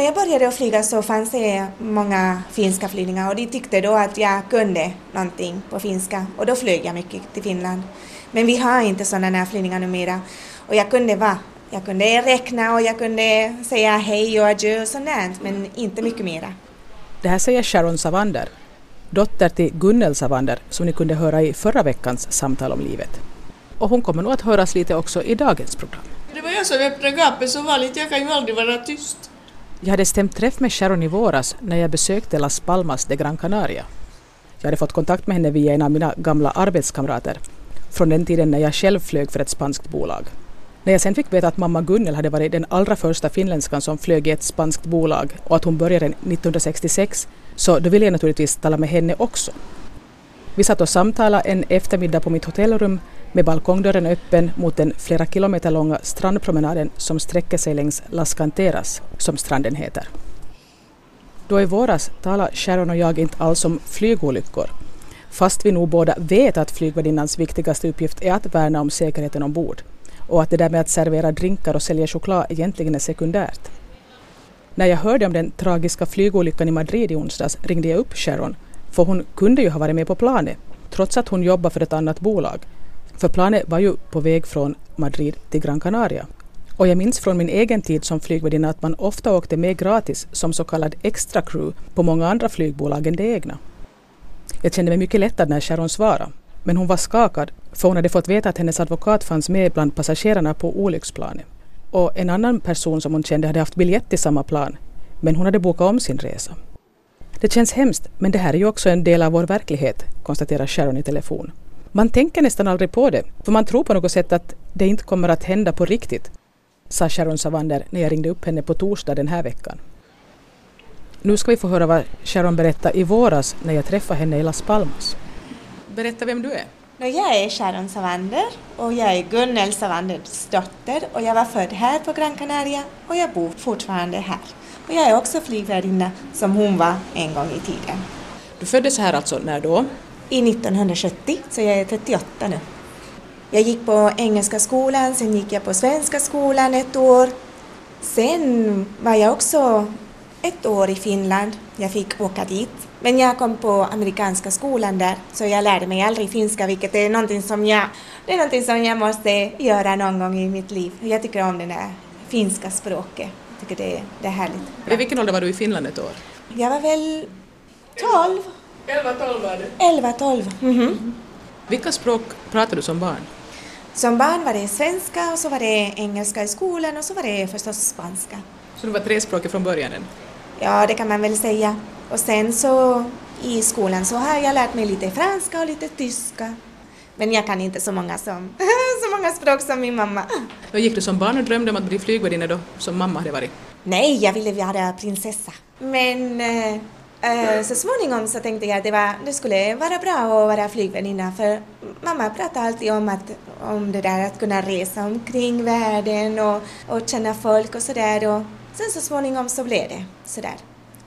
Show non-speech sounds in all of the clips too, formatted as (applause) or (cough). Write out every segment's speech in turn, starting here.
När jag började att flyga så fanns det många finska flygningar och de tyckte då att jag kunde någonting på finska och då flög jag mycket till Finland. Men vi har inte sådana här flygningar numera och jag kunde vara jag kunde räkna och jag kunde säga hej och adjö och sånt men inte mycket mera. Det här säger Sharon Savander, dotter till Gunnel Savander som ni kunde höra i förra veckans samtal om livet. Och hon kommer nog att höras lite också i dagens program. Det var jag som öppnade gapet som vanligt, jag kan ju aldrig vara tyst. Jag hade stämt träff med Sharon i våras när jag besökte Las Palmas de Gran Canaria. Jag hade fått kontakt med henne via en av mina gamla arbetskamrater från den tiden när jag själv flög för ett spanskt bolag. När jag sen fick veta att mamma Gunnel hade varit den allra första finländskan som flög i ett spanskt bolag och att hon började 1966 så då ville jag naturligtvis tala med henne också. Vi satt och samtalade en eftermiddag på mitt hotellrum med balkongdörren öppen mot den flera kilometer långa strandpromenaden som sträcker sig längs Las Canteras, som stranden heter. Då i våras talade Sharon och jag inte alls om flygolyckor, fast vi nog båda vet att flygvärdinnans viktigaste uppgift är att värna om säkerheten ombord och att det där med att servera drinkar och sälja choklad egentligen är sekundärt. När jag hörde om den tragiska flygolyckan i Madrid i onsdags ringde jag upp Sharon, för hon kunde ju ha varit med på planet, trots att hon jobbar för ett annat bolag. För planet var ju på väg från Madrid till Gran Canaria. Och jag minns från min egen tid som flygvärdinna att man ofta åkte med gratis som så kallad extra crew på många andra flygbolag än det egna. Jag kände mig mycket lättad när Sharon svarade, men hon var skakad för hon hade fått veta att hennes advokat fanns med bland passagerarna på olycksplanet. Och en annan person som hon kände hade haft biljett till samma plan, men hon hade bokat om sin resa. Det känns hemskt, men det här är ju också en del av vår verklighet, konstaterar Sharon i telefon. Man tänker nästan aldrig på det, för man tror på något sätt att det inte kommer att hända på riktigt, sa Sharon Savander när jag ringde upp henne på torsdag den här veckan. Nu ska vi få höra vad Sharon berättade i våras när jag träffade henne i Las Palmas. Berätta vem du är. Jag är Sharon Savander och jag är Gunnel Savanders dotter och jag var född här på Gran Canaria och jag bor fortfarande här. Och jag är också flygvärdinna som hon var en gång i tiden. Du föddes här alltså när då? I 1970, så jag är 38 nu. Jag gick på engelska skolan, sen gick jag på svenska skolan ett år. Sen var jag också ett år i Finland. Jag fick åka dit. Men jag kom på amerikanska skolan där, så jag lärde mig aldrig finska, vilket är någonting som jag, det är någonting som jag måste göra någon gång i mitt liv. Jag tycker om det där finska språket. Jag tycker det, det är härligt. I vilken ålder var du i Finland ett år? Jag var väl 12. 11-12 var du? 11-12. Mm-hmm. Vilka språk pratade du som barn? Som barn var det svenska och så var det engelska i skolan och så var det förstås spanska. Så du var trespråkig från början? Ja, det kan man väl säga. Och sen så i skolan så har jag lärt mig lite franska och lite tyska. Men jag kan inte så många, som, (laughs) så många språk som min mamma. Då gick du som barn och drömde om att bli flygvärdinna då, som mamma hade varit? Nej, jag ville vara prinsessa. Men äh, Eh, så småningom så tänkte jag att det, var, det skulle vara bra att vara flygvärdinna för mamma pratade alltid om, att, om det där att kunna resa omkring världen och, och känna folk och sådär. Sen så småningom så blev det sådär.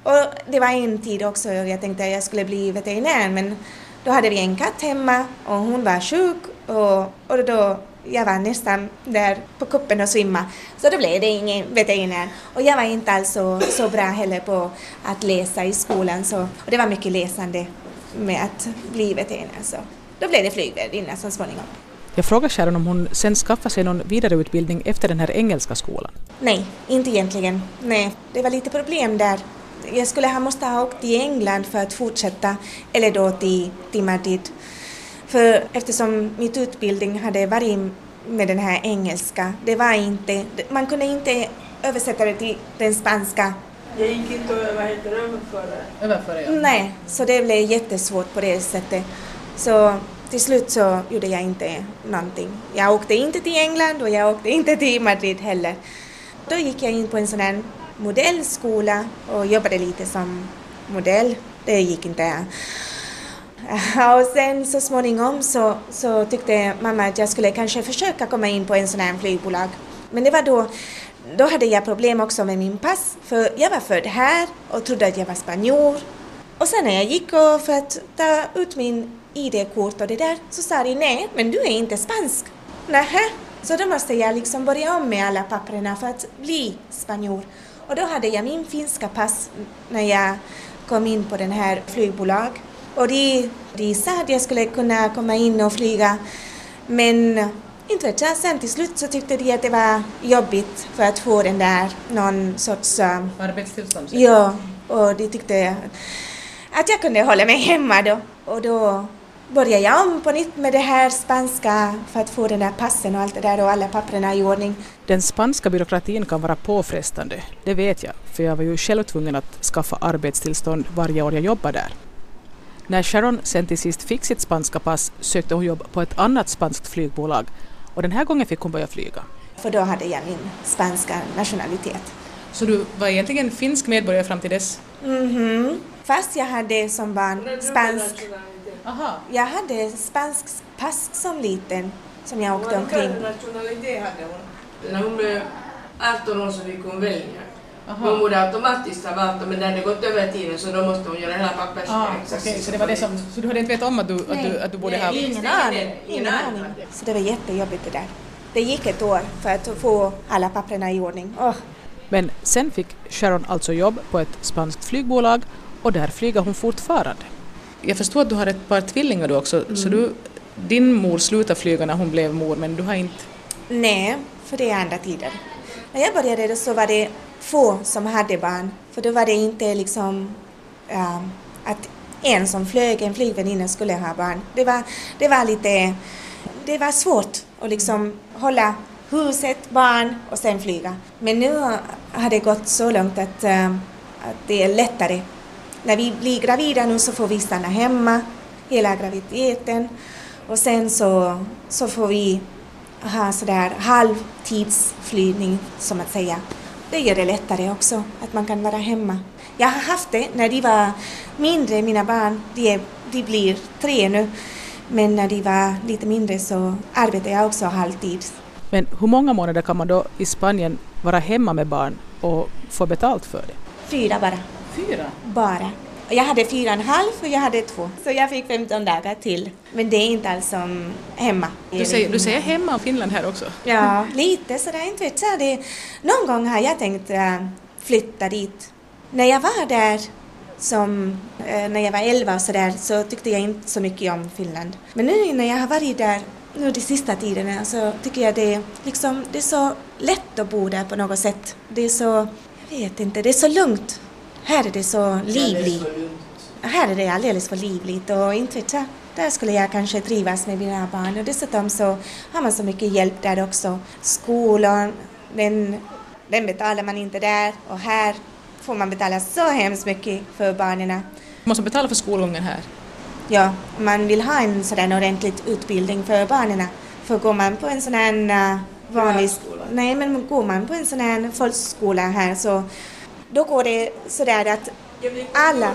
Och det var en tid också, jag tänkte att jag skulle bli veterinär men då hade vi en katt hemma och hon var sjuk och, och då jag var nästan där på kuppen och svimma. Så då blev det ingen veterinär. Och jag var inte alls så, så bra heller på att läsa i skolan så, och det var mycket läsande med att bli veterinär. Så då blev det flygvärdinna så småningom. Jag frågade Sharon om hon sen skaffade sig någon vidareutbildning efter den här engelska skolan. Nej, inte egentligen. Nej, det var lite problem där. Jag skulle ha måste ha åkt till England för att fortsätta, eller då till, till Madrid. För eftersom mitt utbildning hade varit med den här engelska, det var inte, man kunde inte översätta det till den spanska. Det gick inte att vad heter överföra? Överföra, ja. Nej, så det blev jättesvårt på det sättet. Så till slut så gjorde jag inte någonting. Jag åkte inte till England och jag åkte inte till Madrid heller. Då gick jag in på en sån här modellskola och jobbade lite som modell. Det gick inte. (laughs) Och sen så småningom så, så tyckte mamma att jag skulle kanske försöka komma in på en sån här flygbolag. Men det var då, då hade jag problem också med min pass, för jag var född här och trodde att jag var spanjor. Och sen när jag gick för att ta ut min ID-kort och det där så sa de nej, men du är inte spansk. Nähä, så då måste jag liksom börja om med alla papperna för att bli spanjor. Och då hade jag min finska pass när jag kom in på den här flygbolag. Och de, de sa att jag skulle kunna komma in och flyga men inte vet jag, sen till slut så tyckte de att det var jobbigt för att få den där någon sorts... Uh, Arbetstillstånd? Ja, och de tyckte att jag kunde hålla mig hemma då. Och då började jag om på nytt med det här spanska för att få den där passen och allt det där och alla papperna i ordning. Den spanska byråkratin kan vara påfrestande, det vet jag, för jag var ju själv tvungen att skaffa arbetstillstånd varje år jag jobbade där. När Sharon sen till sist fick sitt spanska pass sökte hon jobb på ett annat spanskt flygbolag och den här gången fick hon börja flyga. För då hade jag min spanska nationalitet. Så du var egentligen finsk medborgare fram till dess? Mhm. Fast jag hade som barn spansk... Aha. Jag hade spansk pass som liten som jag åkte omkring. nationalitet hade hon. När hon blev 18 år så fick hon välja. Aha. Hon borde automatiskt ha valt men när det gått över tiden så då måste hon göra hela Ah, pappersexercisen. okej, så det var det som... Så du hade inte vetat om att du, att du, att du borde ha... Nej. Ingen aning. Ingen aning. Så det var jättejobbigt det där. Det gick ett år för att få alla papperna i ordning. Åh, Men sen fick Sharon alltså jobb på ett spanskt flygbolag och där flyger hon fortfarande. Jag förstår att du har ett par tvillingar du också, så du, din mor slutade flyga när hon blev mor men du har inte... Nej, för det är andra tider. När jag började så var det få som hade barn. För då var det inte liksom ja, att en som flög, en flygväninna skulle ha barn. Det var, det var lite, det var svårt att liksom hålla huset, barn och sen flyga. Men nu har det gått så långt att, eh, att det är lättare. När vi blir gravida nu så får vi stanna hemma hela graviditeten och sen så, så får vi ha sådär halvtidsflygning som att säga. Det gör det lättare också att man kan vara hemma. Jag har haft det när de var mindre, mina barn, de, är, de blir tre nu. Men när de var lite mindre så arbetade jag också halvtid. Men hur många månader kan man då i Spanien vara hemma med barn och få betalt för det? Fyra bara. Fyra? Bara. Jag hade fyra och en halv och jag hade två. Så jag fick 15 dagar till. Men det är inte alls som hemma. Du säger, du säger hemma och Finland här också? Ja, lite sådär, inte vet jag. Det, någon gång har jag tänkt äh, flytta dit. När jag var där, som, äh, när jag var 11 och sådär, så tyckte jag inte så mycket om Finland. Men nu när jag har varit där nu de sista tiderna så tycker jag det, liksom, det är så lätt att bo där på något sätt. Det är så, jag vet inte, det är så lugnt. Här är det så livligt. Här är det alldeles för livligt och inte vet jag. Där skulle jag kanske trivas med mina barn och dessutom så har man så mycket hjälp där också. Skolan, den, den betalar man inte där och här får man betala så hemskt mycket för barnen. Måste man betala för skolgången här? Ja, man vill ha en sådan ordentlig utbildning för barnen. För går man på en sån här uh, vanlig... Nej, men går man på en sån här folkskola här så då går det sådär att alla,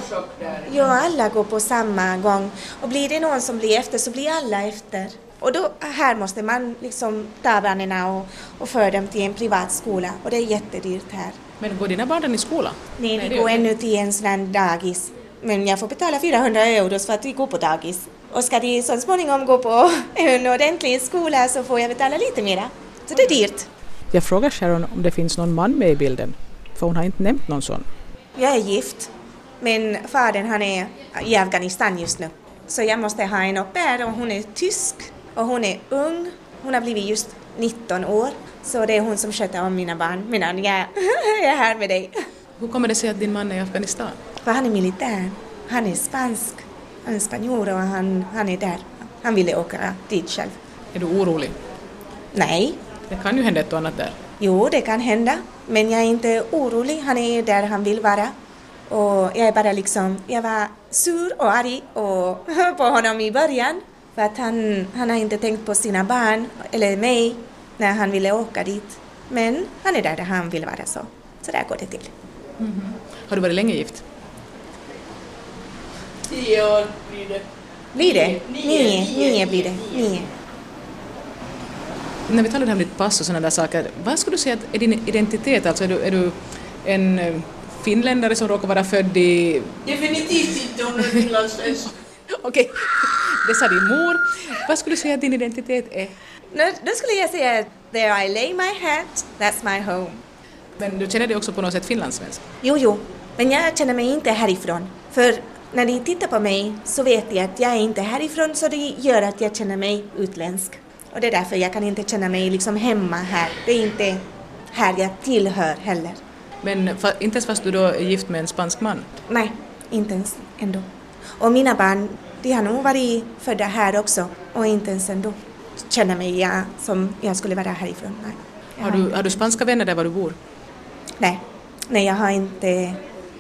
ja, alla går på samma gång. Och blir det någon som blir efter så blir alla efter. Och då, här måste man liksom ta barnen och, och föra dem till en privat skola och det är jättedyrt här. Men går dina barn i skola? Nej, Nej, vi det går ännu till en sån här dagis. Men jag får betala 400 euro för att vi går på dagis. Och ska de så småningom gå på (laughs) en ordentlig skola så får jag betala lite mera. Så det är dyrt. Jag frågar Sharon om det finns någon man med i bilden, för hon har inte nämnt någon sån. Jag är gift, men fadern han är i Afghanistan just nu. Så jag måste ha en au pair och hon är tysk och hon är ung. Hon har blivit just 19 år. Så det är hon som sköter om mina barn medan (laughs) jag är här med dig. Hur kommer det sig att din man är i Afghanistan? För han är militär. Han är spansk. Han är spanjor och han, han är där. Han ville åka dit själv. Är du orolig? Nej, Det kan ju hända ett och annat där. Jo det kan hända. Men jag är inte orolig. Han är där han vill vara. Och jag är bara liksom, jag var sur och arg och (laughs) på honom i början. För att han, han har inte tänkt på sina barn eller mig när han ville åka dit. Men han är där, där han vill vara så. Så där går det till. Har du varit länge gift? Tio år blir det. Blir det? Nio, Nio, nio, nio blir det. nio. När vi talar om ditt pass och sådana där saker, vad skulle du säga att är din identitet? Alltså är du, är du en eh, finländare som råkar vara född i... Definitivt inte hon är finlandssvensk. (laughs) Okej, det sa din mor. Vad skulle du säga att din identitet är? Nu, då skulle jag säga There I lay my head, that's my home. Men du känner dig också på något sätt finlandssvensk? Jo, jo, men jag känner mig inte härifrån. För när de tittar på mig så vet de att jag är inte härifrån så det gör att jag känner mig utländsk. Och det är därför jag kan inte känna mig liksom hemma här. Det är inte här jag tillhör heller. Men inte ens fast du då är gift med en spansk man? Nej, inte ens ändå. Och mina barn, de har nog varit födda här också och inte ens ändå känner mig jag, som jag skulle vara härifrån. Nej. Jag Har du, har du spanska vänner där var du bor? Nej, nej jag har inte...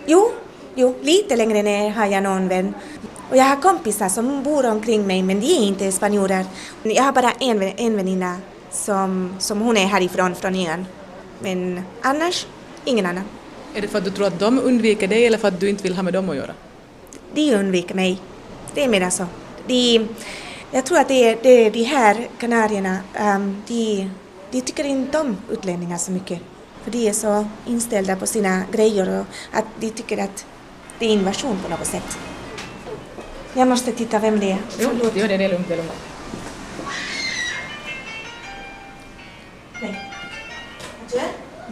Jo, jo, lite längre ner har jag någon vän. Och jag har kompisar som bor omkring mig men de är inte spanjorer. Jag har bara en, en väninna som, som hon är härifrån, från ön. Men annars, ingen annan. Är det för att du tror att de undviker dig eller för att du inte vill ha med dem att göra? De undviker mig. Det är mer så. De, jag tror att det är, det är de här kanarierna, ehm, de, de tycker inte om utlänningar så mycket. För de är så inställda på sina grejer och att de tycker att det är invasion på något sätt. Jag måste titta vem det är. Jo, det gör det, det är lugnt. Det är lugnt. Nej.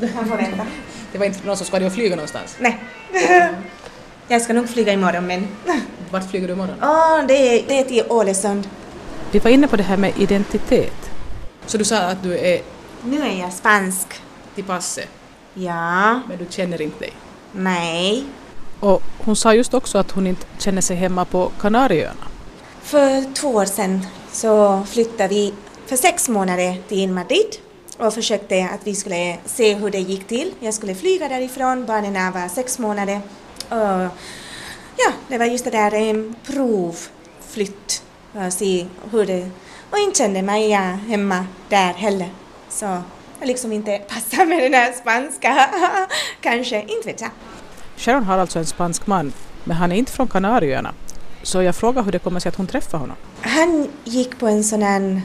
Vänta. Det var inte någon som ska flyga någonstans. Nej. (laughs) Jag ska nog flyga imorgon men... Vart flyger du imorgon? Åh, det, är, det är till Ålesund. Vi var inne på det här med identitet. Så du sa att du är Nu är jag spansk. till passet, Ja. men du känner inte dig. Nej. Och hon sa just också att hon inte känner sig hemma på Kanarieöarna. För två år sedan så flyttade vi för sex månader till Madrid och försökte att vi skulle se hur det gick till. Jag skulle flyga därifrån, barnen var sex månader. Och ja, det var just det där en provflytt att se hur det... Och inte kände mig hemma där heller. Så jag liksom inte passar med den här spanska. (laughs) Kanske, inte vet jag. Sharon har alltså en spansk man, men han är inte från Kanarieöarna. Så jag frågar hur det kommer sig att hon träffar honom. Han gick på en sån här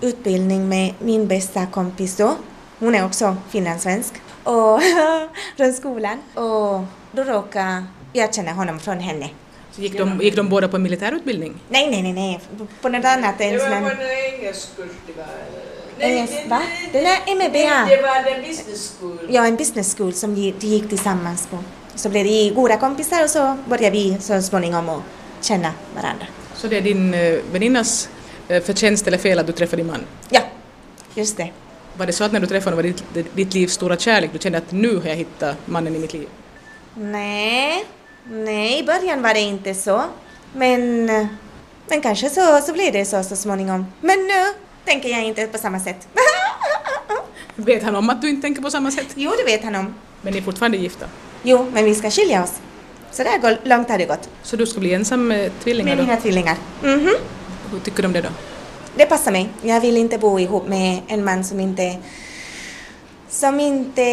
utbildning med min bästa kompis då. Hon är också finlandssvensk. Och (laughs) från skolan. Och då råkade jag känna honom från henne. Så gick, de, gick de båda på en militärutbildning? Nej, nej, nej, nej. På något annat. En Det var på en engelsk kurs var. Engelsk- va? Det där. Nej, det var den business school. Ja, en business school som de gick tillsammans på. Så blev de goda kompisar och så började vi så småningom att känna varandra. Så det är din eh, väninnas eh, förtjänst eller fel att du träffade din man? Ja, just det. Var det så att när du träffade honom var ditt, ditt livs stora kärlek, du kände att nu har jag hittat mannen i mitt liv? Nej, nej, i början var det inte så. Men, men kanske så, så blev det så så småningom. Men nu tänker jag inte på samma sätt. (laughs) Vet han om att du inte tänker på samma sätt? jo, det vet han om. Men ni är fortfarande gifta? Jo, men vi ska skilja oss. Så där går, långt har det gått. Så du ska bli ensam med tvillingar Med då? mina tvillingar. Mhm. Hur tycker du om det då? Det passar mig. Jag vill inte bo ihop med en man som inte som inte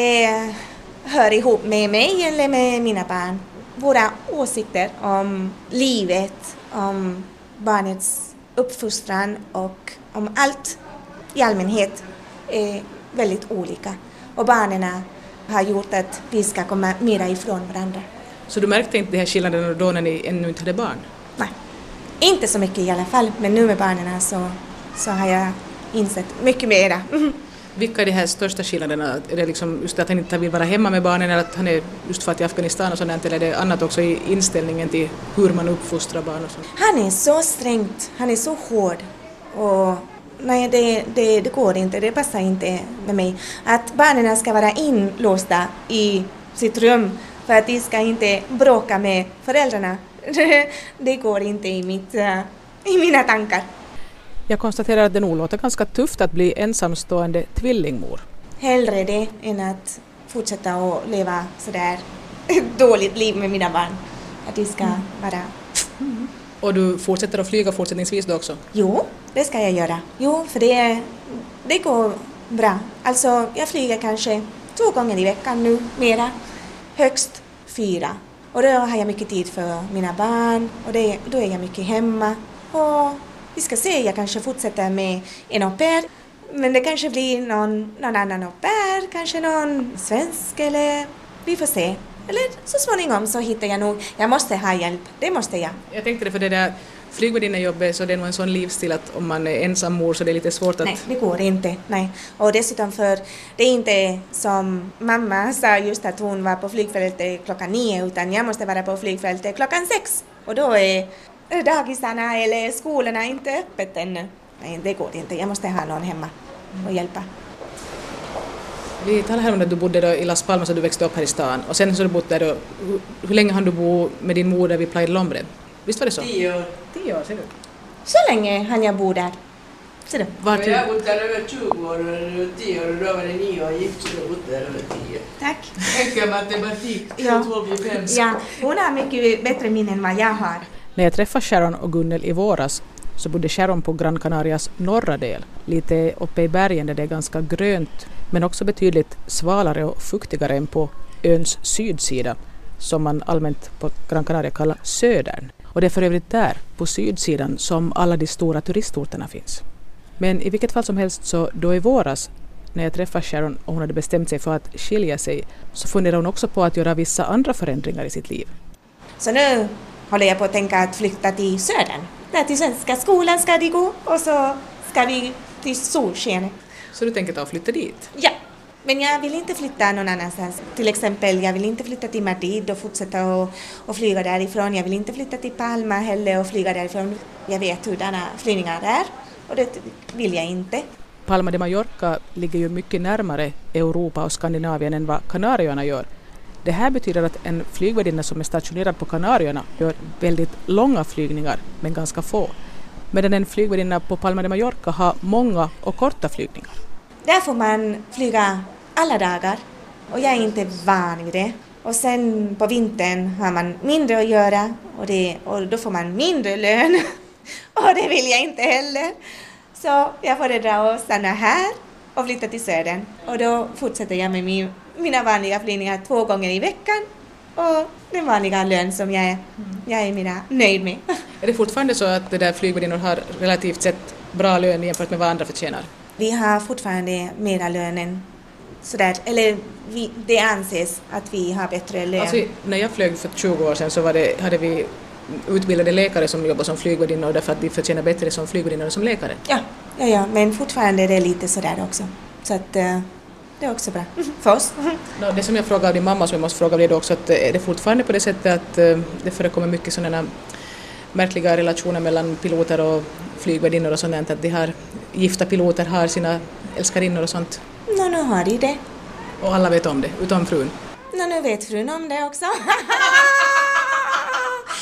hör ihop med mig eller med mina barn. Våra åsikter om livet, om barnets uppfostran och om allt i allmänhet är väldigt olika. Och barnen har gjort att vi ska komma mera ifrån varandra. Så du märkte inte de här skillnaderna då när ni ännu inte hade barn? Nej, inte så mycket i alla fall, men nu med barnen så, så har jag insett mycket mera. Vilka är de här största skillnaderna? Är det liksom just att han inte vill vara hemma med barnen eller att han är just för att i Afghanistan och sådant eller är det annat också i inställningen till hur man uppfostrar barn och sånt? Han är så strängt, han är så hård. Och nej, det, det, det går inte, det passar inte med mig. Att barnen ska vara inlåsta i sitt rum för att de ska inte bråka med föräldrarna. (laughs) Det går inte i, mitt, eh, i mina tankar. Jag konstaterar att det nog låter ganska tufft att bli ensamstående tvillingmor. Hellre det än att fortsätta att leva sådär (laughs) dåligt liv med mina barn. Att de ska vara... Och du fortsätter att flyga fortsättningsvis då också? Jo, det ska jag göra. Jo, för det, det går bra. Alltså, jag flyger kanske två gånger i veckan nu, mera. Högst fyra. Och då har jag mycket tid för mina barn och det, då är jag mycket hemma. Och vi ska se, jag kanske fortsätter med en au pair. Men det kanske blir någon, någon annan au pair, kanske någon svensk eller vi får se. Eller så småningom så hittar jag nog, jag måste ha hjälp, det måste jag. Jag tänkte det för det där flygvärdinnejobbet så det är nog en sån livsstil att om man är ensam mor så det är lite svårt att... Nej, det går inte. Nej. Och dessutom för det är inte som mamma sa just att hon var på flygfältet klockan nio utan jag måste vara på flygfältet klockan sex. Och då är dagisarna eller skolorna inte öppet ännu. Nej, det går inte. Jag måste ha någon hemma och hjälpa. Vi talade här om att du bodde i Las Palmas och du växte upp här i stan och sen så har du bott där då, hur, hur länge har du bott med din mor där vid Playa del Hombre? Visst var det så? Tio år. Tio år, ser du. Så länge hann jag bo där. Ser du? Var jag har bott där över 20 år och över 10 år och då var det nio år gift så jag har bott där över 10. Tack. Enkel matematik, Ja. 2 blir 5. Ja, hon har mycket bättre minne än vad jag har. när jag träffade Sharon och Gunnel i våras så bodde Sharon på Gran Canarias norra del, lite uppe i bergen där det är ganska grönt men också betydligt svalare och fuktigare än på öns sydsida som man allmänt på Gran Canaria kallar södern. Och det är för övrigt där, på sydsidan, som alla de stora turistorterna finns. Men i vilket fall som helst så då i våras när jag träffade Sharon och hon hade bestämt sig för att skilja sig så funderade hon också på att göra vissa andra förändringar i sitt liv. Så nu håller jag på att tänka att flytta till södern. Där till svenska skolan ska de gå och så ska vi till solskenet. Så du tänker ta och flytta dit? Ja, men jag vill inte flytta någon annanstans. Till exempel, jag vill inte flytta till Madrid och fortsätta och, och flyga därifrån. Jag vill inte flytta till Palma heller och flyga därifrån. Jag vet hurdana flygningar är och det vill jag inte. Palma de Mallorca ligger ju mycket närmare Europa och Skandinavien än vad Kanarieöarna gör. Det här betyder att en flygvärdinna som är stationerad på Kanarieöarna gör väldigt långa flygningar, men ganska få. Medan en flygvärdinna på Palma de Mallorca har många och korta flygningar. Där får man flyga alla dagar och jag är inte van vid det. Och sen på vintern har man mindre att göra och, det, och då får man mindre lön. (laughs) och det vill jag inte heller. Så jag föredrar att stanna här och flytta till södern. Och då fortsätter jag med min, mina vanliga flygningar två gånger i veckan och den vanliga lön som jag är, jag är mina nöjd med. (laughs) Är det fortfarande så att det där flygvärdinnor har relativt sett bra lön jämfört med vad andra förtjänar? Vi har fortfarande mera lön än sådär, eller vi, det anses att vi har bättre lön. Alltså, när jag flög för 20 år sedan så var det, hade vi utbildade läkare som jobbade som flygvärdinnor därför att de förtjänar bättre som flygvärdinnor än som läkare. Ja, ja, ja, men fortfarande är det lite sådär också. Så att eh, det är också bra (laughs) för oss. Nå, Det som jag frågade av din mamma som jag måste fråga av dig också, att eh, är det fortfarande på det sättet att eh, det förekommer mycket sådana märkliga relationer mellan piloter och flygvärdinnor och sånt där, att de här gifta piloter har sina älskarinnor och sånt Nå, nu har de det. och alla vet om det, utom frun. Nå, nu vet frun om det också. (laughs)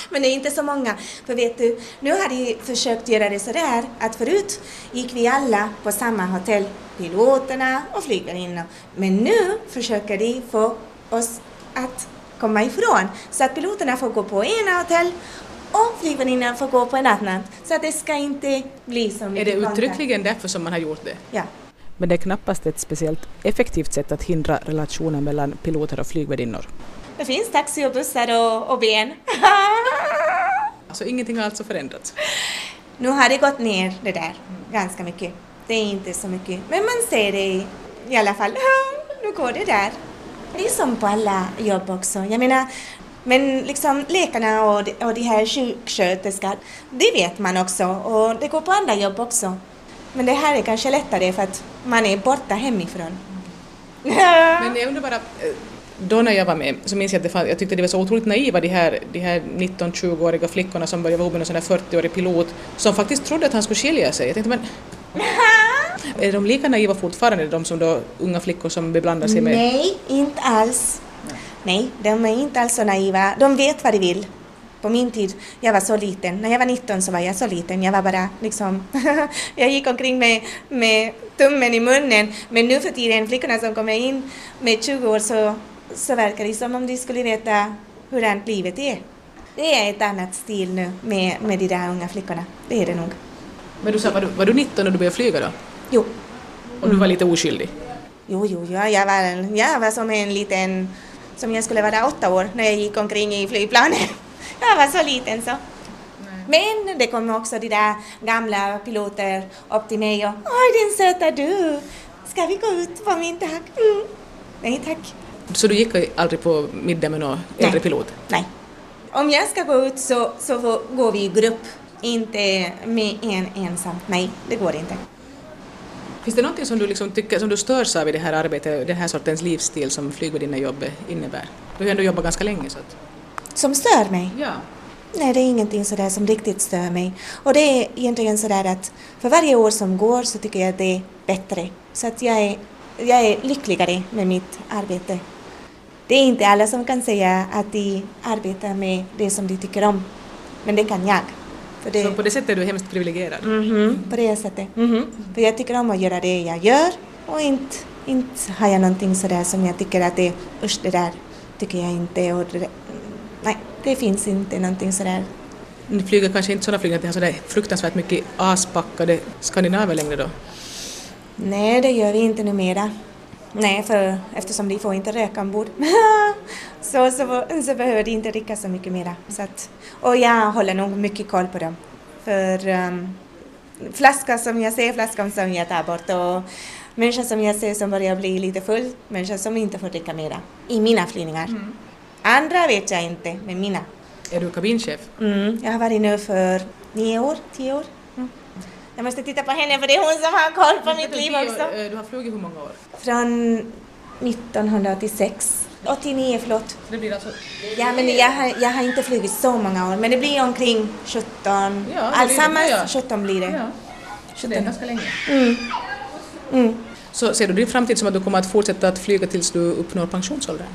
Men det är inte så många. För vet du, nu har de försökt göra det sådär att förut gick vi alla på samma hotell, piloterna och flygvärdinnor. Men nu försöker de få oss att komma ifrån. Så att piloterna får gå på ena hotell och flygvärdinnorna får gå på en annan. Så att det ska inte bli så Är mycket det kontakt. uttryckligen därför som man har gjort det? Ja. Men det är knappast ett speciellt effektivt sätt att hindra relationen mellan piloter och flygvärdinnor. Det finns taxi och bussar och, och ben. (laughs) Alltså ingenting har alltså förändrats. Nu har det gått ner det där ganska mycket. Det är inte så mycket, men man ser det i, i alla fall. (laughs) Nu går det där. Det är som på alla jobb också. Jag menar, men liksom läkarna och de, och de här sjuksköterskan, det vet man också och det går på andra jobb också. Men det här är kanske lättare för att man är borta hemifrån. (laughs) Men jag undrar bara, eh, då när jag var med så minns jag att det fann, jag tyckte det var så otroligt naiva de här, de här 19-20-åriga flickorna som började vara ihop med en sån här 40-årig pilot som faktiskt trodde att han skulle skilja sig. Jag tänkte men (laughs) är de lika naiva fortfarande, de som då unga flickor som beblandar sig med? Nej, inte alls. Nej, de är inte alls så naiva. De vet vad de vill. På min tid, jag var så liten. När jag var 19 så var jag så liten. Jag var bara liksom... (laughs) jag gick omkring med, med tummen i munnen. Men nu för tiden, flickorna som kommer in med 20 år så, så verkar det som om de skulle veta hurdant livet är. Det är ett annat stil nu med, med de där unga flickorna. Det är det nog. Men du sa, var du, var du 19 när du började flyga då? Jo, Och du var lite oskyldig? Jo, jo, ja, jag, var, jag var som en liten, som jag skulle vara åtta år när jag gick omkring i flygplanet. (laughs) Jag var så liten så. Men det kom också de där gamla piloter upp till mig och Oj, din söta du, ska vi gå ut på middag? Mm. Nej tack. Så du gick aldrig på middag med någon äldre pilot? Nej. Om jag ska gå ut så, så går vi i grupp. inte med en ensam. Nej, det går inte. Finns det någonting som du, liksom tycker, som du störs av i det här arbetet, den här sortens livsstil som flygvärdinnejobbet innebär? Du har ju ändå jobbat ganska länge så att... Som stör mig? Ja. Nej, det är ingenting sådär som riktigt stör mig. Och det är egentligen sådär att för varje år som går så tycker jag att det är bättre. Så att jag är, jag är lyckligare med mitt arbete. Det är inte alla som kan säga att de arbetar med det som de tycker om. Men det kan jag. För det... Så på det sättet är du hemskt privilegierad? Mm -hmm, på det sättet. Mm -hmm. För jag tycker om att göra det jag gör och inte, inte har jag någonting sådär som jag tycker att det, usch det där tycker jag inte. Och det, nej, det finns inte någonting sådär. Ni flyger kanske inte sådana flygningar att ni har sådär fruktansvärt mycket aspackade skandinaver längre då? Nej, det gör vi inte numera. Nej, för eftersom de får inte röka ombord (laughs) så, så, så behöver de inte dricka så mycket mera. Så att, och jag håller nog mycket koll på dem. För um, flaska som jag ser, flaskan som jag tar bort och människor som jag ser som börjar bli lite full, människor som inte får dricka mera i mina flygningar. Mm. Andra vet jag inte, men mina. Är du kabinchef? Mm, jag har varit nu för nio år, tio år. Jag måste titta på henne för det är hon som har koll på mitt liv också. Eh, du har flugit hur många år? Från 1986. 89, förlåt. Det blir alltså... Ja, men jag har, jag har inte flugit så många år, men det blir omkring 17. Ja, Allsammans ja. 17 blir det. Ja. 17. Det är ganska länge. Mm. Mm. Så ser du din framtid som att du kommer att fortsätta att flyga tills du uppnår pensionsåldern?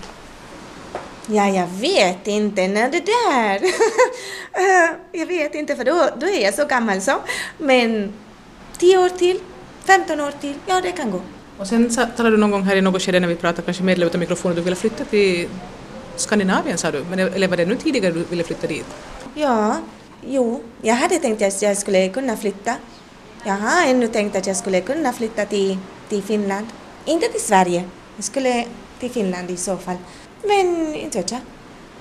Ja, jag vet inte när det där... (laughs) jag vet inte, för då, då är jag så gammal så. Men 10 år till, 15 år till, ja det kan gå. Och sen talade du någon gång här i något skede när vi pratade kanske med av mikrofonen, du ville flytta till Skandinavien sa du, men eller var det nu tidigare du ville flytta dit? Ja, jo, jag hade tänkt att jag skulle kunna flytta. Jag har ännu tänkt att jag skulle kunna flytta till, till Finland. Inte till Sverige, jag skulle till Finland i så fall. Men inte vet jag.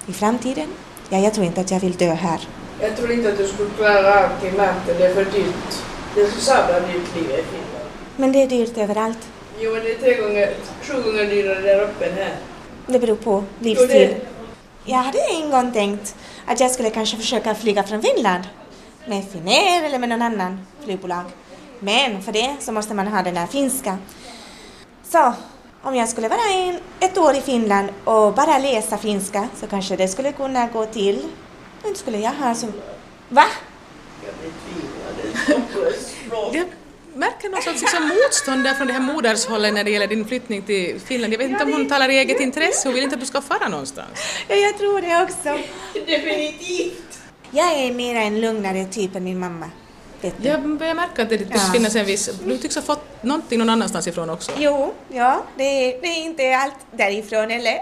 I framtiden? Ja, jag tror inte att jag vill dö här. Jag tror inte att du skulle klara av klimatet, det är för dyrt. Det är så sabla dyrt livet i Finland. Men det är dyrt överallt. Jo, men det är tre gånger, sju gånger dyrare där uppe än här. Det beror på livsstil. Jag hade en gång tänkt att jag skulle kanske försöka flyga från Finland med Finnair eller med någon annan flygbolag. Men för det så måste man ha den där finska. Så om jag skulle vara en, ett år i Finland och bara läsa finska så kanske det skulle kunna gå till. Nu skulle jag ha så... Va? Jag märker någon sorts liksom motstånd där från det här modershållet när det gäller din flyttning till Finland. Jag vet inte om hon talar i eget intresse, hon vill inte att du ska fara någonstans. Ja, jag tror det också. Definitivt. Jag är mera en lugnare typ än min mamma. Jag börjar märka att det tycks ja. finnas en viss... Du tycks ha fått någonting någon annanstans ifrån också. Jo, ja, det är, det är inte allt därifrån eller? (laughs)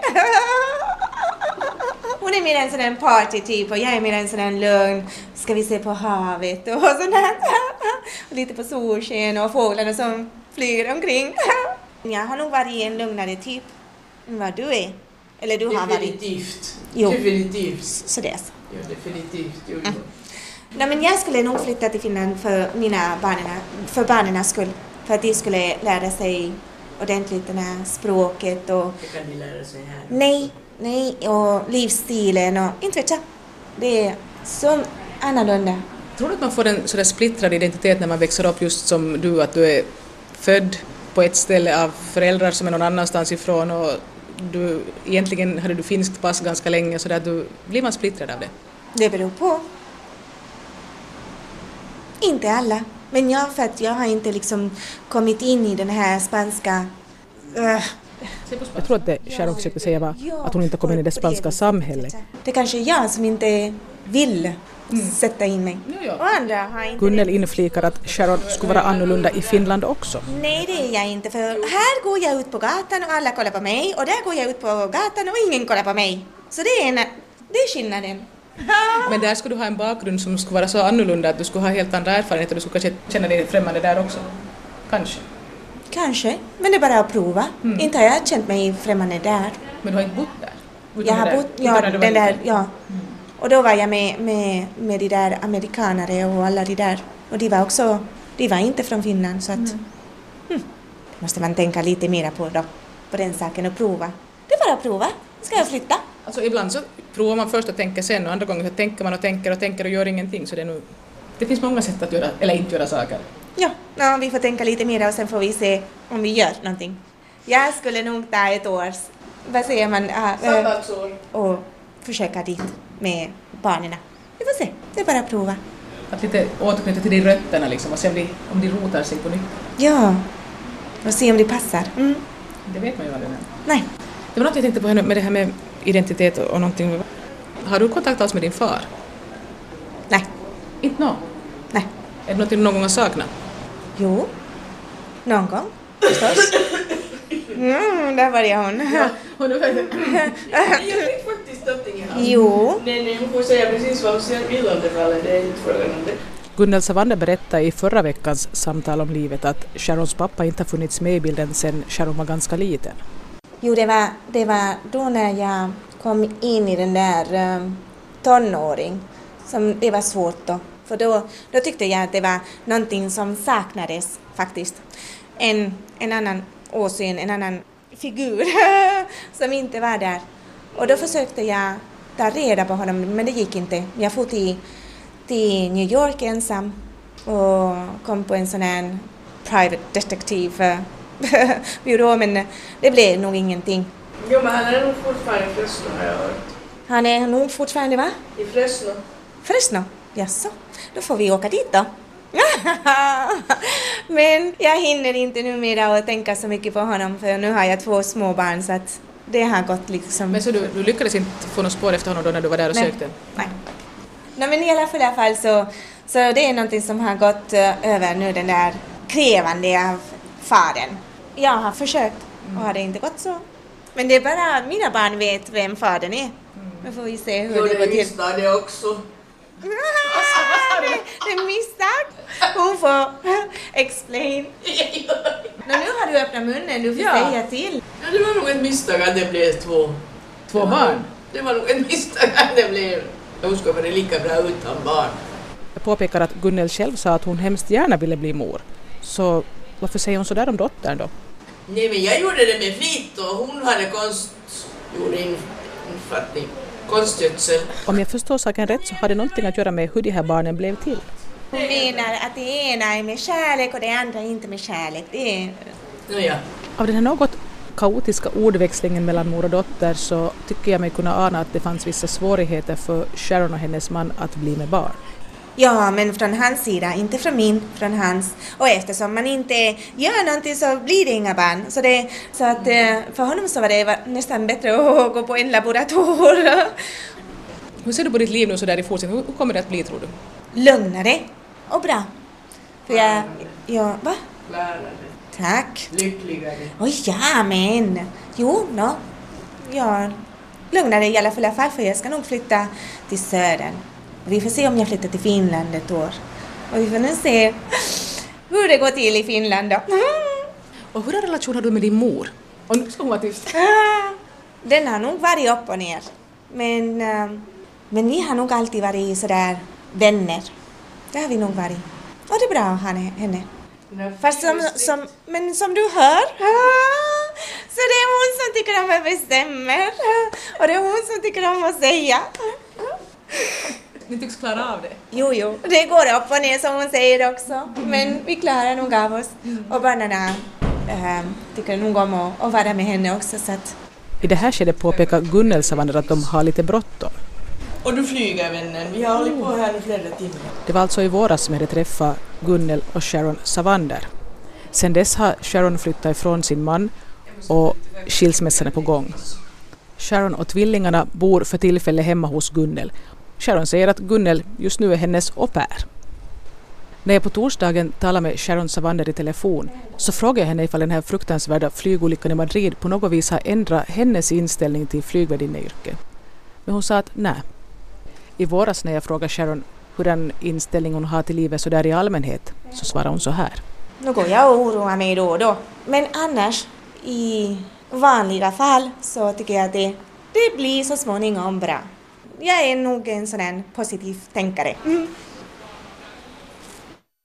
Hon är mer en sån där partytyp och jag är mer en sån där lugn, ska vi se på havet och sånt här. (laughs) Och lite på solsken och fåglarna som flyger omkring. (laughs) Jag har nog varit en lugnare typ än vad du är. Eller du har varit. Definitivt. Jo. Definitivt. Så det är så. Ja, definitivt. Jo, jo. Mm. Nej, men jag skulle nog flytta till Finland för mina barnen, för barnens skull. För att de skulle lära sig ordentligt det här språket och... Det kan de lära sig här? Nej, nej, och livsstilen och inte vet jag. Det är så annorlunda. Tror du att man får en sådär splittrad identitet när man växer upp just som du, att du är född på ett ställe av föräldrar som är någon annanstans ifrån och du, egentligen hade du finskt pass ganska länge så där du, blir man splittrad av det? Det beror på. Inte alla. Men jag, för att jag har inte liksom kommit in i den här spanska... Uh. Jag tror att det Sharon försökte säga var att hon inte kom in i det spanska samhället. Det kanske är jag som inte vill mm. sätta in mig. Och andra har inte Gunnel inflikar att Sharon skulle vara annorlunda i Finland också. Nej, det är jag inte. För här går jag ut på gatan och alla kollar på mig och där går jag ut på gatan och ingen kollar på mig. Så det är, en, det är skillnaden. (laughs) Men där skulle du ha en bakgrund som skulle vara så annorlunda att du skulle ha helt andra erfarenheter, du skulle kanske känna dig främmande där också. Kanske. Kanske, men det är bara att prova. Mm. Inte har jag känt mig främmande där. Men du har inte bott där? Utan jag har bott, ja, den där, ja. Mm. Och då var jag med, med, med de där amerikanare och alla de där. Och de var också, de var inte från Finland så att mm. hm, måste man tänka lite mera på då, på den saken och prova. Det är bara att prova. Ska jag flytta? Alltså ibland så provar man först och tänker sen och andra gånger så tänker man och tänker och tänker och gör ingenting så det är nog Det finns många sätt att göra, eller inte göra saker. Ja, ja, vi får tänka lite mer och sen får vi se om vi gör någonting. Jag skulle nog ta ett års, vad säger man, äh, äh, och försöka dit med barnen. Vi får se, det är bara att prova. Att lite återknyta till de rötterna liksom och se om de, om de rotar sig på nytt. Ja, och se om det passar. Mm. Det vet man ju aldrig. Nej, Det var något jag tänkte på här nu med det här med identitet och någonting. Har du kontakt alls med din far? nej, Inte nå? nej. Är det någonting du någon gång har saknat? Jo, någon gång förstås. Mm, där började hon. Och du vet, Jag fick faktiskt någonting här. Jo, Nej, nej, hon får säga precis vad hon vill om det fallet. Det är inte frågan om det. Gunnel Savander berättade i förra veckans samtal om livet att Sharons pappa inte har funnits med i bilden sedan Sharon var ganska liten jo det, var, det var då när jag kom in i den där um, tonåring som det var svårt då. För då, då tyckte jag att det var någonting som saknades faktiskt. En, en annan åsyn, en annan figur (laughs) som inte var där. Och då försökte jag ta reda på honom men det gick inte. Jag for till, till New York ensam och kom på en sån här private detective eh, eh, byrå men det blev nog ingenting. Jo, men han är nog fortfarande i Fresno har jag hört. Han är nog fortfarande va? I Fresno. Fresno? Jaså, då får vi åka dit då. (laughs) Men jag hinner inte numera att tänka så mycket på honom för nu har jag två små barn så att det har gått liksom... Men så du, du lyckades inte få något spår efter honom då när du var där och Nej. sökte? Nej. Nej men i alla fall, i alla fall så, så det är någonting som har gått eh, över nu den där krävande av fadern. Jag har försökt och har det inte gått så. Men det är bara att mina barn vet vem fadern är. Nu får vi se hur Jo, det det går till. han det också. det, (laughs) det är misstag. Hon får (laughs) explain. (laughs) Nå, nu har du öppnat munnen, du får Ja. säga till. Ja, det var nog ett misstag att det blev två. Två barn? Det var nog ett misstag att det blev... Hon skulle vara lika bra utan barn. Jag påpekar att Gunnel själv sa att hon hemskt gärna ville bli mor. Så varför säger hon så där om dottern då? Nej, men jag gjorde det med flit och hon hade konstgjord in, infattning. Konstgödsel. Om jag förstår saken rätt så har det någonting att göra med hur de här barnen blev till. Hon menar att det ena är med kärlek och det andra inte med kärlek. Det är... Nåja. Av den här något kaotiska ordväxlingen mellan mor och dotter så tycker jag mig kunna ana att det fanns vissa svårigheter för Sharon och hennes man att bli med barn. Ja, men från hans sida, inte från min, från hans. Och eftersom man inte gör någonting så blir det inga barn. Så, det, så att eh, för honom så var det nästan bättre att (laughs) gå på en laborator. (laughs) Hur ser du på ditt liv nu så där i fortsättningen? Hur kommer det att bli tror du? Lugnare och bra. För jag, ja, va? Klarare. Tack. Lyckligare. Oj, ja, men. Jo, no. Ja, lugnare i alla fall, i alla fall för jag ska nog flytta till södern. Vi får se om jag flyttar till Finland ett år. Och vi får nu se hur det går till i Finland då. Och hur relation har du med din mor? Och nu ska hon vara tyst. (laughs) Den har nog varit upp och ner. Men, eh, men vi har nog alltid varit sådär vänner. Det har vi nog varit. Och det är bra att ha henne. Fast som, som, men som du hör, (laughs) så det är hon som tycker om att bestämmer. (laughs) Och det är hon som tycker om att säga. Ni tycks klara av det. Jo, jo, det går upp och ner som hon säger också. Men vi klarar nog av oss. Och barnen äh, tycker nog om att, att vara med henne också. Så att, I det här skedet påpekar Gunnel Savander att de har lite bråttom. Och du flyger vännen. Vi har hållit på här nu flera timmar. Det var alltså i våras som jag hade träffat Gunnel och Sharon Savander. Sen dess har Sharon flyttat ifrån sin man och skilsmässan är på gång. Sharon och tvillingarna bor för tillfället hemma hos Gunnel. Sharon säger att Gunnel just nu är hennes au pair. När jag på torsdagen talade med Sharon Savander i telefon så frågade jag henne ifall den här fruktansvärda flygolyckan i Madrid på något vis har ändrat hennes inställning till flygvärdinneyrket. Men hon sa att nej. I våras när jag frågade Sharon hur den inställning hon har till livet så där i allmänhet så svarade hon så här. Nu går jag och oroar mig då och då. Men annars, i vanliga fall, så tycker jag att det, det blir så småningom bra. Jag är nog en sån här positiv tänkare. Mm.